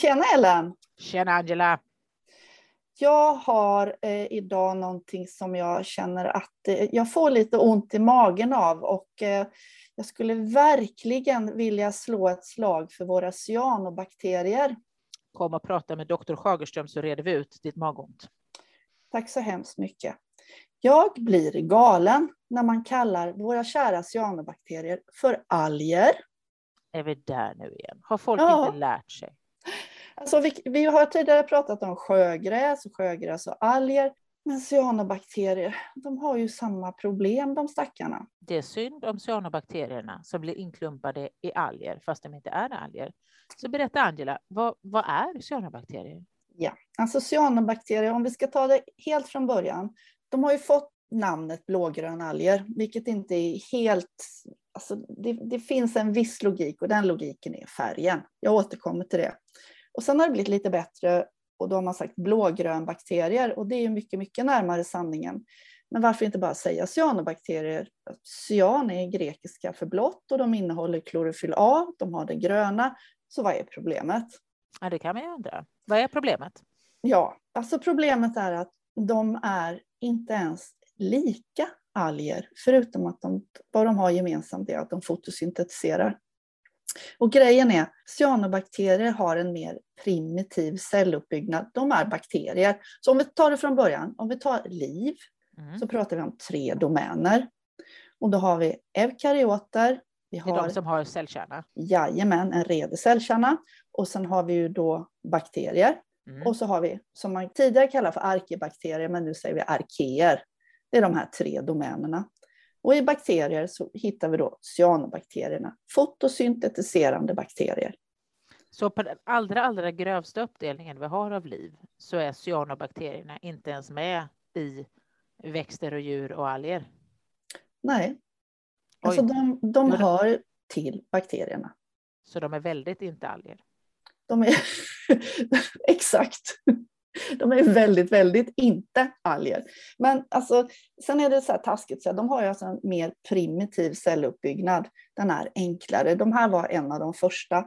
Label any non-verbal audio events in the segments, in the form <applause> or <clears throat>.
Tjena Ellen! Tjena Angela! Jag har eh, idag någonting som jag känner att eh, jag får lite ont i magen av och eh, jag skulle verkligen vilja slå ett slag för våra cyanobakterier. Kom och prata med doktor Schagerström så reder vi ut ditt magont. Tack så hemskt mycket. Jag blir galen när man kallar våra kära cyanobakterier för alger. Är vi där nu igen? Har folk Ja. inte lärt sig? Alltså vi, vi har tidigare pratat om sjögräs, och sjögräs och alger. Men cyanobakterier, de har ju samma problem de stackarna. Det är synd om cyanobakterierna som blir inklumpade i alger fast de inte är alger. Så berätta Angela, vad, vad är cyanobakterier? Ja, alltså cyanobakterier, om vi ska ta det helt från början, de har ju fått namnet blågrönalger, vilket inte är helt... Alltså det, det finns en viss logik och den logiken är färgen. Jag återkommer till det. Och sen har det blivit lite bättre och då har man sagt blågrönbakterier och det är mycket, mycket närmare sanningen. Men varför inte bara säga cyanobakterier? Cyan är grekiska för blått och de innehåller klorofyll A, de har det gröna. Så vad är problemet? Ja, det kan man ju undra. Vad är problemet? Ja, alltså problemet är att de är inte ens lika alger, förutom att de, vad de har gemensamt är att de fotosyntetiserar. Och grejen är, cyanobakterier har en mer primitiv celluppbyggnad. De är bakterier. Så om vi tar det från början, om vi tar liv, Mm. så pratar vi om tre domäner. Och då har vi eukaryoter, vi Det är har de som har cellkärna. jajamän, en redig cellkärna, och sen har vi ju då bakterier. Mm. Och så har vi, som man tidigare kallade för arkebakterier, men nu säger vi arkeer. Det är de här tre domänerna. Och i bakterier så hittar vi då cyanobakterierna, fotosyntetiserande bakterier. Så på den allra, allra grövsta uppdelningen vi har av liv så är cyanobakterierna inte ens med i växter och djur och alger. Nej, alltså Oj. de, de hör till bakterierna. Så de är väldigt inte alger. De är <laughs> exakt. De är väldigt, väldigt inte alger. Men alltså, sen är det så här taskigt, så här, de har ju alltså en mer primitiv celluppbyggnad. Den är enklare. De här var en av de första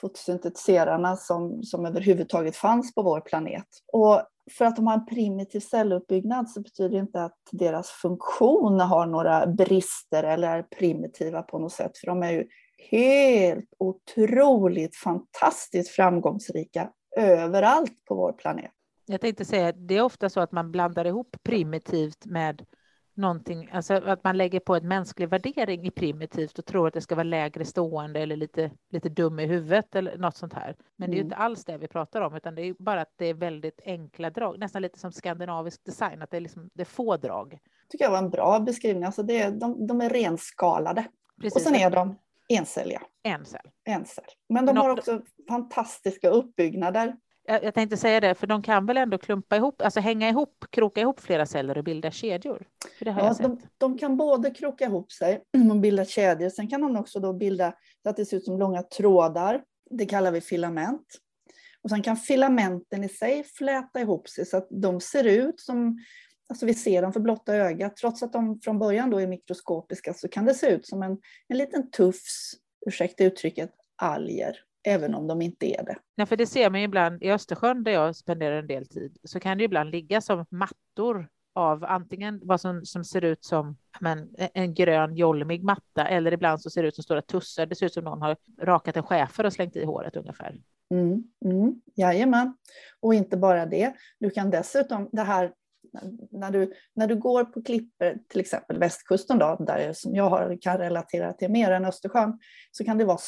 fotosyntetiserarna som, som överhuvudtaget fanns på vår planet. Och för att de har en primitiv celluppbyggnad så betyder det inte att deras funktion har några brister eller är primitiva på något sätt. För de är ju helt otroligt fantastiskt framgångsrika överallt på vår planet. Jag tänkte säga, det är ofta så att man blandar ihop primitivt med någonting, alltså att man lägger på en mänsklig värdering i primitivt och tror att det ska vara lägre stående eller lite, lite dum i huvudet eller något sånt här. Men det är ju Mm. inte alls det vi pratar om, utan det är bara att det är väldigt enkla drag, nästan lite som skandinavisk design, att det är, liksom, det är få drag. tycker jag var en bra beskrivning. Alltså det är, de, de är renskalade Precis. och sen är de encelliga. en cell. Encell. Men de Men har också fantastiska uppbyggnader. Jag, tänkte säga det, för de kan väl ändå klumpa ihop, alltså hänga ihop, kroka ihop flera celler och bilda kedjor? Ja, sett. de, de kan både kroka ihop sig <clears throat> och bilda kedjor. Sen kan de också då bilda så att det ser ut som långa trådar. Det kallar vi filament. Och sen kan filamenten i sig fläta ihop sig så att de ser ut som, alltså vi ser dem för blotta ögat. Trots att de från början då är mikroskopiska så kan det se ut som en, en liten tufs, ursäkta uttrycket, alger. Även om de inte är det. Nej, för det ser man ju ibland i Östersjön där jag spenderar en del tid, så kan det ibland ligga som mattor av antingen vad som, som ser ut som men, en grön jolmig matta eller ibland så ser det ut som stora tussar. Det ser ut som någon har rakat en schäfer och slängt i håret ungefär. Mm, mm, jajamän. Och inte bara det. Du kan dessutom, det här när du, när du går på klippor, till exempel västkusten då, där som jag har, kan relatera till mer än Östersjön, så kan det vara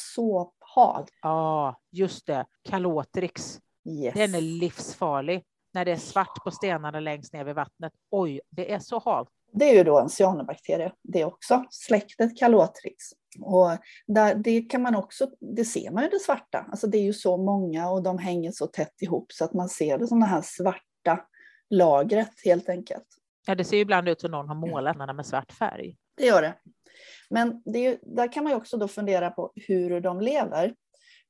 såphalt. Ja, just det. Kalotrix. Yes. Den är livsfarlig när det är svart på stenarna längst ner vid vattnet. Oj, det är så halt. Det är ju då en cyanobakterie det också, släktet Calotrix. Och där, det kan man också, det ser man ju det svarta, alltså det är ju så många och de hänger så tätt ihop så att man ser det som det här svarta lagret helt enkelt. Ja, det ser ju ibland ut som någon har målat den med svart färg. Det gör det. Men det är ju, där kan man också då fundera på hur de lever.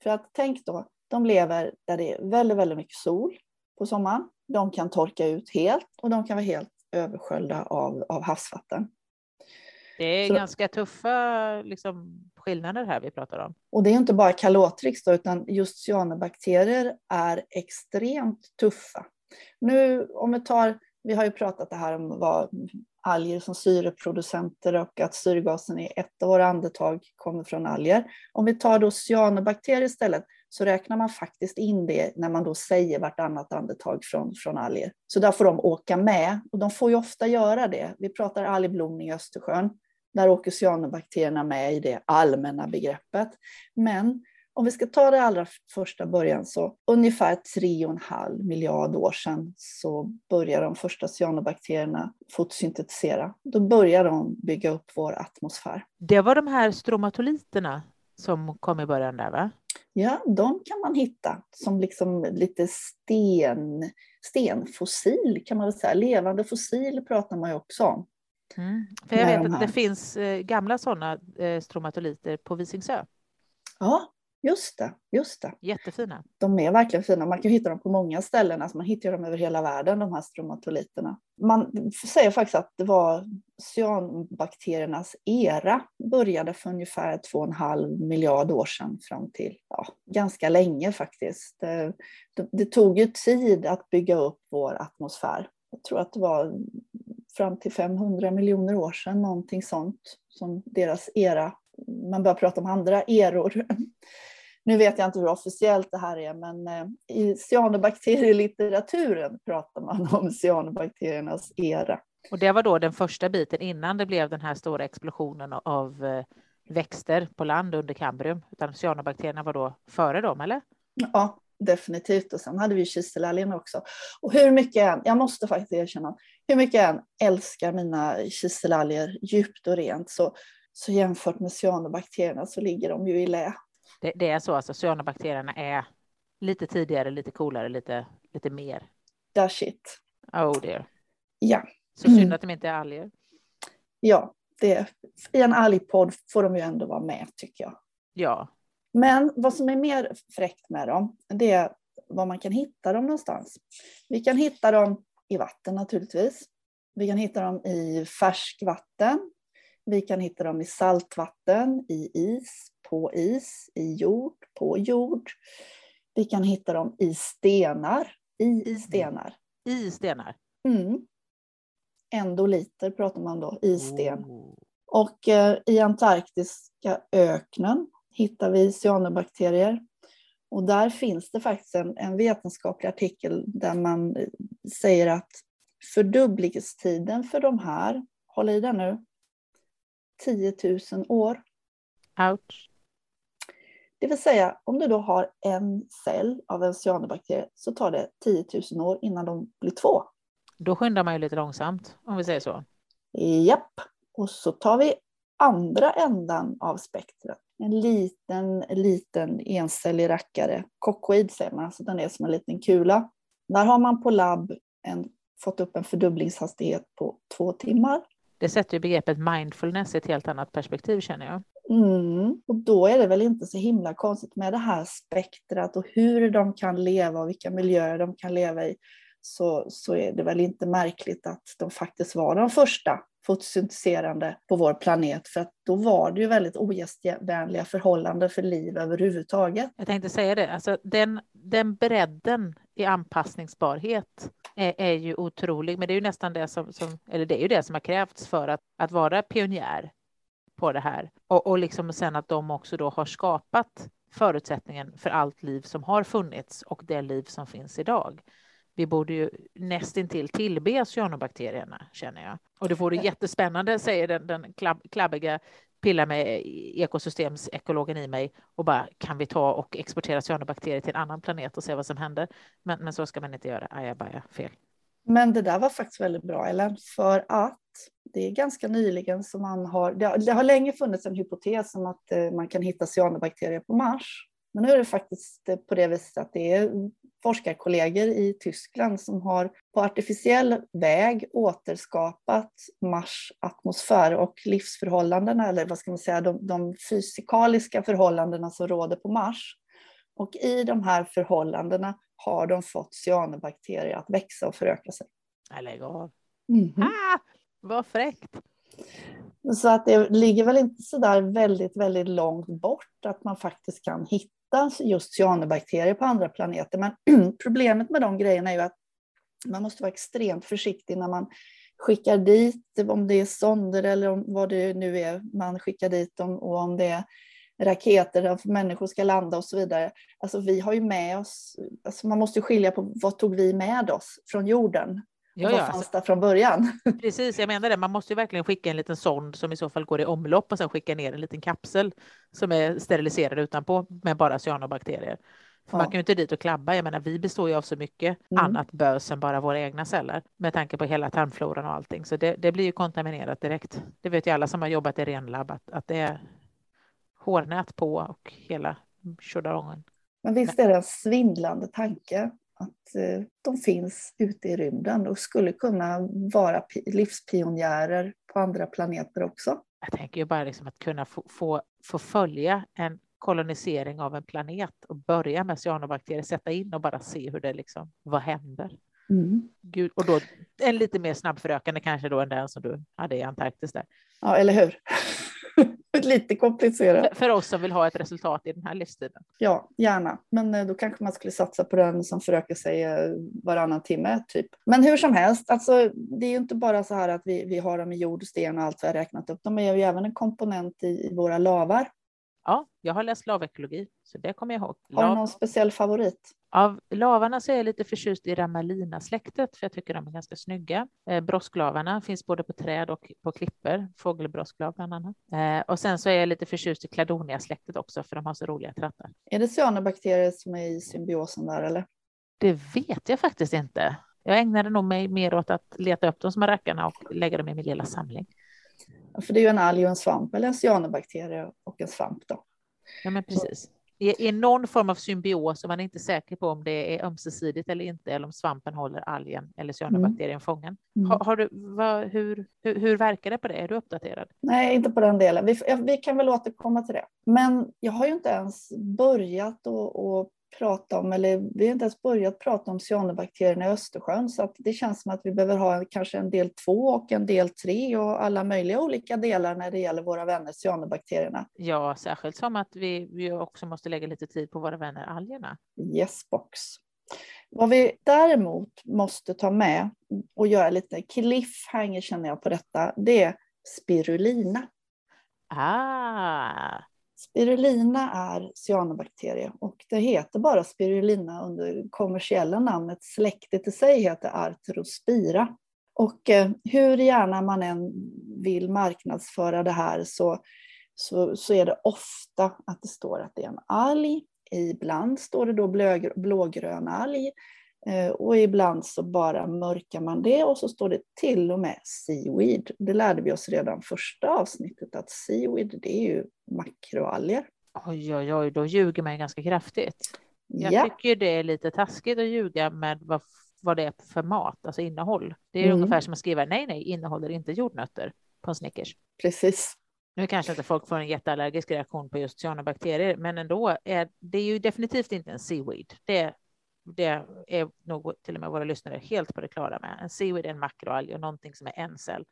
För att tänk då, de lever där det är väldigt, väldigt mycket sol på sommaren. De kan torka ut helt och de kan vara helt översköljda av, av havsvatten. Det är Så- ganska tuffa liksom, skillnader här vi pratar om. Och det är inte bara Calotrix då, utan just cyanobakterier är extremt tuffa. Nu om vi tar, vi har ju pratat det här om vad alger som syreproducenter och att syrgasen i ett av våra andetag kommer från alger. Om vi tar då cyanobakterier istället så räknar man faktiskt in det när man då säger vartannat andetag från, från alger. Så där får de åka med och de får ju ofta göra det. Vi pratar algblomning i Östersjön. Där åker cyanobakterierna med i det allmänna begreppet. Men om vi ska ta det allra första början så ungefär 3,5 miljard år sedan så börjar de första cyanobakterierna fotosyntetisera. Då börjar de bygga upp vår atmosfär. Det var de här stromatoliterna som kom i början där va? Ja, de kan man hitta som liksom lite sten, stenfossil kan man väl säga. Levande fossil pratar man ju också om. Mm. För jag vet de att det finns eh, gamla sådana eh, stromatoliter på Visingsö. Ja, just det, just det. Jättefina. De är verkligen fina. Man kan hitta dem på många ställen. Alltså man hittar dem över hela världen, de här stromatoliterna. Man säger faktiskt att det var cyanbakteriernas era började för ungefär 2,5 miljard år sedan fram till ja, ganska länge faktiskt. Det, det, det tog ju tid att bygga upp vår atmosfär. Jag tror att det var fram till 500 miljoner år sedan, någonting sånt, som deras era. Man börjar prata om andra eror. Nu vet jag inte hur officiellt det här är, men eh, i cyanobakterielitteraturen pratar man om cyanobakteriernas era. Och det var då den första biten innan det blev den här stora explosionen av eh, växter på land under kambrium. Utan cyanobakterierna var då före dem, eller? Ja, definitivt. Och sen hade vi kiselalgerna också. Och hur mycket jag än, jag måste faktiskt erkänna, hur mycket jag än älskar mina kiselalger djupt och rent, så, så jämfört med cyanobakterierna så ligger de ju i lä. Det, det är så, alltså cyanobakterierna är lite tidigare, lite coolare, lite, lite mer. Där shit. Oh dear. Ja, Så synd att de inte är alger. ja det, i en algpodd får de ju ändå vara med tycker jag. Ja, Men vad som är mer fräckt med dem, det är var man kan hitta dem någonstans. Vi kan hitta dem i vatten naturligtvis. Vi kan hitta dem i färskvatten. Vi kan hitta dem i saltvatten, i is, på is, i jord, på jord. Vi kan hitta dem i stenar, i stenar. i stenar. Mm. Endoliter pratar man då, i sten. Oh. Och eh, i antarktiska öknen hittar vi cyanobakterier. Och där finns det faktiskt en, en vetenskaplig artikel där man eh, säger att fördubblingstiden för de här, håll i den nu, 10 000 år. Ouch. Det vill säga, om du då har en cell av en cyanobakterie så tar det 10 000 år innan de blir två. Då skyndar man ju lite långsamt, om vi säger så. Japp, och så tar vi andra ändan av spektrat. En liten, liten encellig rackare. Coccoid säger man, alltså den är som en liten kula. Där har man på labb en, fått upp en fördubblingshastighet på två timmar. Det sätter ju begreppet mindfulness i ett helt annat perspektiv känner jag. Mm. Och då är det väl inte så himla konstigt med det här spektrat och hur de kan leva och vilka miljöer de kan leva i. Så, så är det väl inte märkligt att de faktiskt var de första fotosyntiserande på vår planet. För att då var det ju väldigt ogästvänliga förhållanden för liv överhuvudtaget. Jag tänkte säga det, alltså den, den bredden i anpassningsbarhet är, är ju otrolig, men det är ju nästan det som, som, eller det är ju det som har krävts för att, att vara pionjär på det här. Och, och liksom sen att de också då har skapat förutsättningen för allt liv som har funnits och det liv som finns idag. Vi borde ju nästintill tillbe cyanobakterierna, känner jag. Och det vore jättespännande, säger den, den klabb, klabbiga pilla med ekosystemsekologen i mig och bara kan vi ta och exportera cyanobakterier till en annan planet och se vad som händer. Men, men så ska man inte göra. Ajabaja, fel. Men det där var faktiskt väldigt bra, Ellen, för att det är ganska nyligen som man har, det har, det har länge funnits en hypotes om att eh, man kan hitta cyanobakterier på Mars. Men nu är det faktiskt på det viset att det är forskarkollegor i Tyskland som har på artificiell väg återskapat Mars atmosfär och livsförhållandena, eller vad ska man säga, de, de fysikaliska förhållandena som råder på Mars. Och i de här förhållandena har de fått cyanobakterier att växa och föröka sig. Nej, lägg av. Mhm. Ah, vad fräckt. Så att det ligger väl inte så där väldigt, väldigt långt bort att man faktiskt kan hitta just cyanobakterier på andra planeter. Men <clears throat> problemet med de grejerna är ju att man måste vara extremt försiktig när man skickar dit, om det är sonder eller om, vad det nu är man skickar dit och om det är raketer där människor ska landa och så vidare. Alltså vi har ju med oss, alltså man måste skilja på vad tog vi med oss från jorden? Ja, vad ja, fanns alltså, där från början? <laughs> Precis, jag menar det. Man måste ju verkligen skicka en liten sond som i så fall går i omlopp och sen skicka ner en liten kapsel som är steriliserad utanpå med bara cyanobakterier. För ja. Man kan ju inte dit och klabba. Jag menar, vi består ju av så mycket mm. annat bös än bara våra egna celler med tanke på hela tarmfloran och allting. Så det, det blir ju kontaminerat direkt. Det vet ju alla som har jobbat i renlabb att, att det är hårnät på och hela tjodarongen. Men visst är det en svindlande tanke att eh, de finns ute i rymden och skulle kunna vara livspionjärer på andra planeter också. Jag tänker ju bara liksom att kunna få, få, få följa en kolonisering av en planet och börja med cyanobakterier, sätta in och bara se hur det liksom, vad händer? Mm. Gud, och då en lite mer snabbförökande kanske då än den som du hade i Antarktis där. Ja, eller hur? <laughs> lite komplicerat. För oss som vill ha ett resultat i den här livstiden. Ja, gärna. Men eh, då kanske man skulle satsa på den som förökar sig eh, varannan timme, typ. Men hur som helst, alltså, det är ju inte bara så här att vi, vi har dem i jord, sten och allt vi har räknat upp. De är ju även en komponent i, i våra lavar. Ja, jag har läst lavekologi, så det kommer jag ihåg. Har du någon speciell favorit? Av lavarna så är jag lite förtjust i Ramalina-släktet, för jag tycker de är ganska snygga. Eh, brosklavarna finns både på träd och på klippor, fågelbrosklav bland annat. Eh, och sen så är jag lite förtjust i Cladonia-släktet också, för de har så roliga trattar. Är det cyanobakterier som är i symbiosen där, eller? Det vet jag faktiskt inte. Jag ägnade nog mig mer åt att leta upp de små rackarna och lägga dem i min lilla samling. För det är ju en alg och en svamp, eller en cyanobakterie och en svamp. Då. Ja, men precis. I, I någon form av symbios och man är inte säker på om det är ömsesidigt eller inte, eller om svampen håller algen eller cyanobakterien mm. fången. Mm. Har, har, du, vad, hur, hur, hur, verkar det på det? Är du uppdaterad? Nej, inte på den delen. Vi, vi kan väl återkomma till det. Men jag har ju inte ens börjat och, prata om, eller vi har inte ens börjat prata om cyanobakterierna i Östersjön, så att det känns som att vi behöver ha kanske en del två och en del tre och alla möjliga olika delar när det gäller våra vänner cyanobakterierna. Ja, särskilt som att vi, vi också måste lägga lite tid på våra vänner algerna. Yes box. Vad vi däremot måste ta med och göra lite cliffhanger känner jag på detta, det är spirulina. Ah, Spirulina är cyanobakterie och det heter bara spirulina under kommersiella namnet. Släktet i sig heter Arthrospira. Och eh, hur gärna man än vill marknadsföra det här så, så, så är det ofta att det står att det är en alg. Ibland står det då blågrön alg. Eh, och ibland så bara mörkar man det och så står det till och med seaweed. Det lärde vi oss redan första avsnittet att seaweed det är ju makroalger. Oj, oj, oj, då ljuger man ganska kraftigt. Jag ja. tycker det är lite taskigt att ljuga med vad, vad det är för mat, alltså innehåll. Det är mm. ungefär som att skriva nej, nej, innehåller inte jordnötter på en Snickers. Precis. Nu kanske inte folk får en jätteallergisk reaktion på just cyanobakterier, men ändå är det är ju definitivt inte en seaweed. Det det är nog till och med våra lyssnare helt på det klara med. En seaweed är en makroalg och någonting som är en cell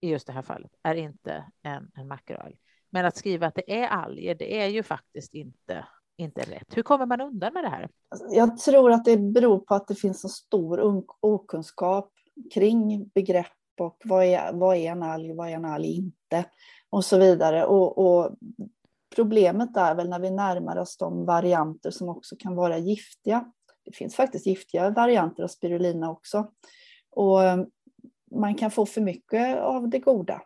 i just det här fallet är inte en, en makroalg. Men att skriva att det är alger, det är ju faktiskt inte, inte rätt. Hur kommer man undan med det här? Alltså, jag tror att det beror på att det finns en stor okunskap kring begrepp och vad är, vad är en alg, vad är en alg inte och så vidare. Och, och problemet är väl när vi närmar oss de varianter som också kan vara giftiga det finns faktiskt giftiga varianter av spirulina också. Och eh, man kan få för mycket av det goda.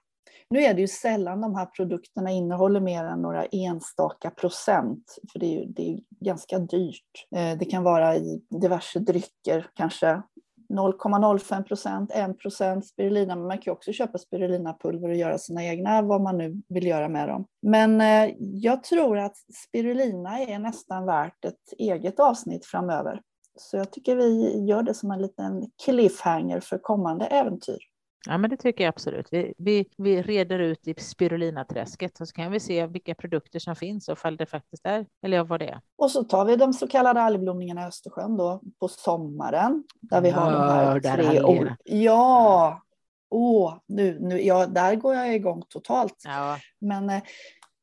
Nu är det ju sällan de här produkterna innehåller mer än några enstaka procent, för det är ju det är ganska dyrt. Eh, det kan vara i diverse drycker, kanske 0,05 procent, 1 procent spirulina, men man kan också köpa spirulinapulver och göra sina egna, vad man nu vill göra med dem. Men eh, jag tror att spirulina är nästan värt ett eget avsnitt framöver. Så jag tycker vi gör det som en liten cliffhanger för kommande äventyr. Ja, men det tycker jag absolut. Vi, vi, vi reder ut i spirulinaträsket och så kan vi se vilka produkter som finns och ifall det faktiskt är, eller vad det är. Och så tar vi de så kallade algblomningarna i Östersjön då på sommaren. Där vi har de här tre ord. Ja, Åh, nu, nu, ja, där går jag igång totalt. Ja. Men eh,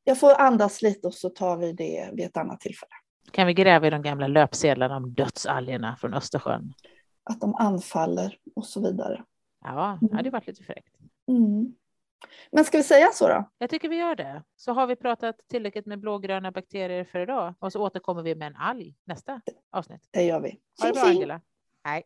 jag får andas lite och så tar vi det vid ett annat tillfälle. Kan vi gräva i de gamla löpsedlarna om dödsalgerna från Östersjön? Att de anfaller och så vidare. Ja, det hade varit lite fräckt. Mm. Men ska vi säga så då? Jag tycker vi gör det. Så har vi pratat tillräckligt med blågröna bakterier för idag och så återkommer vi med en alg nästa avsnitt. Det gör vi. Ha det bra Angela. Hej.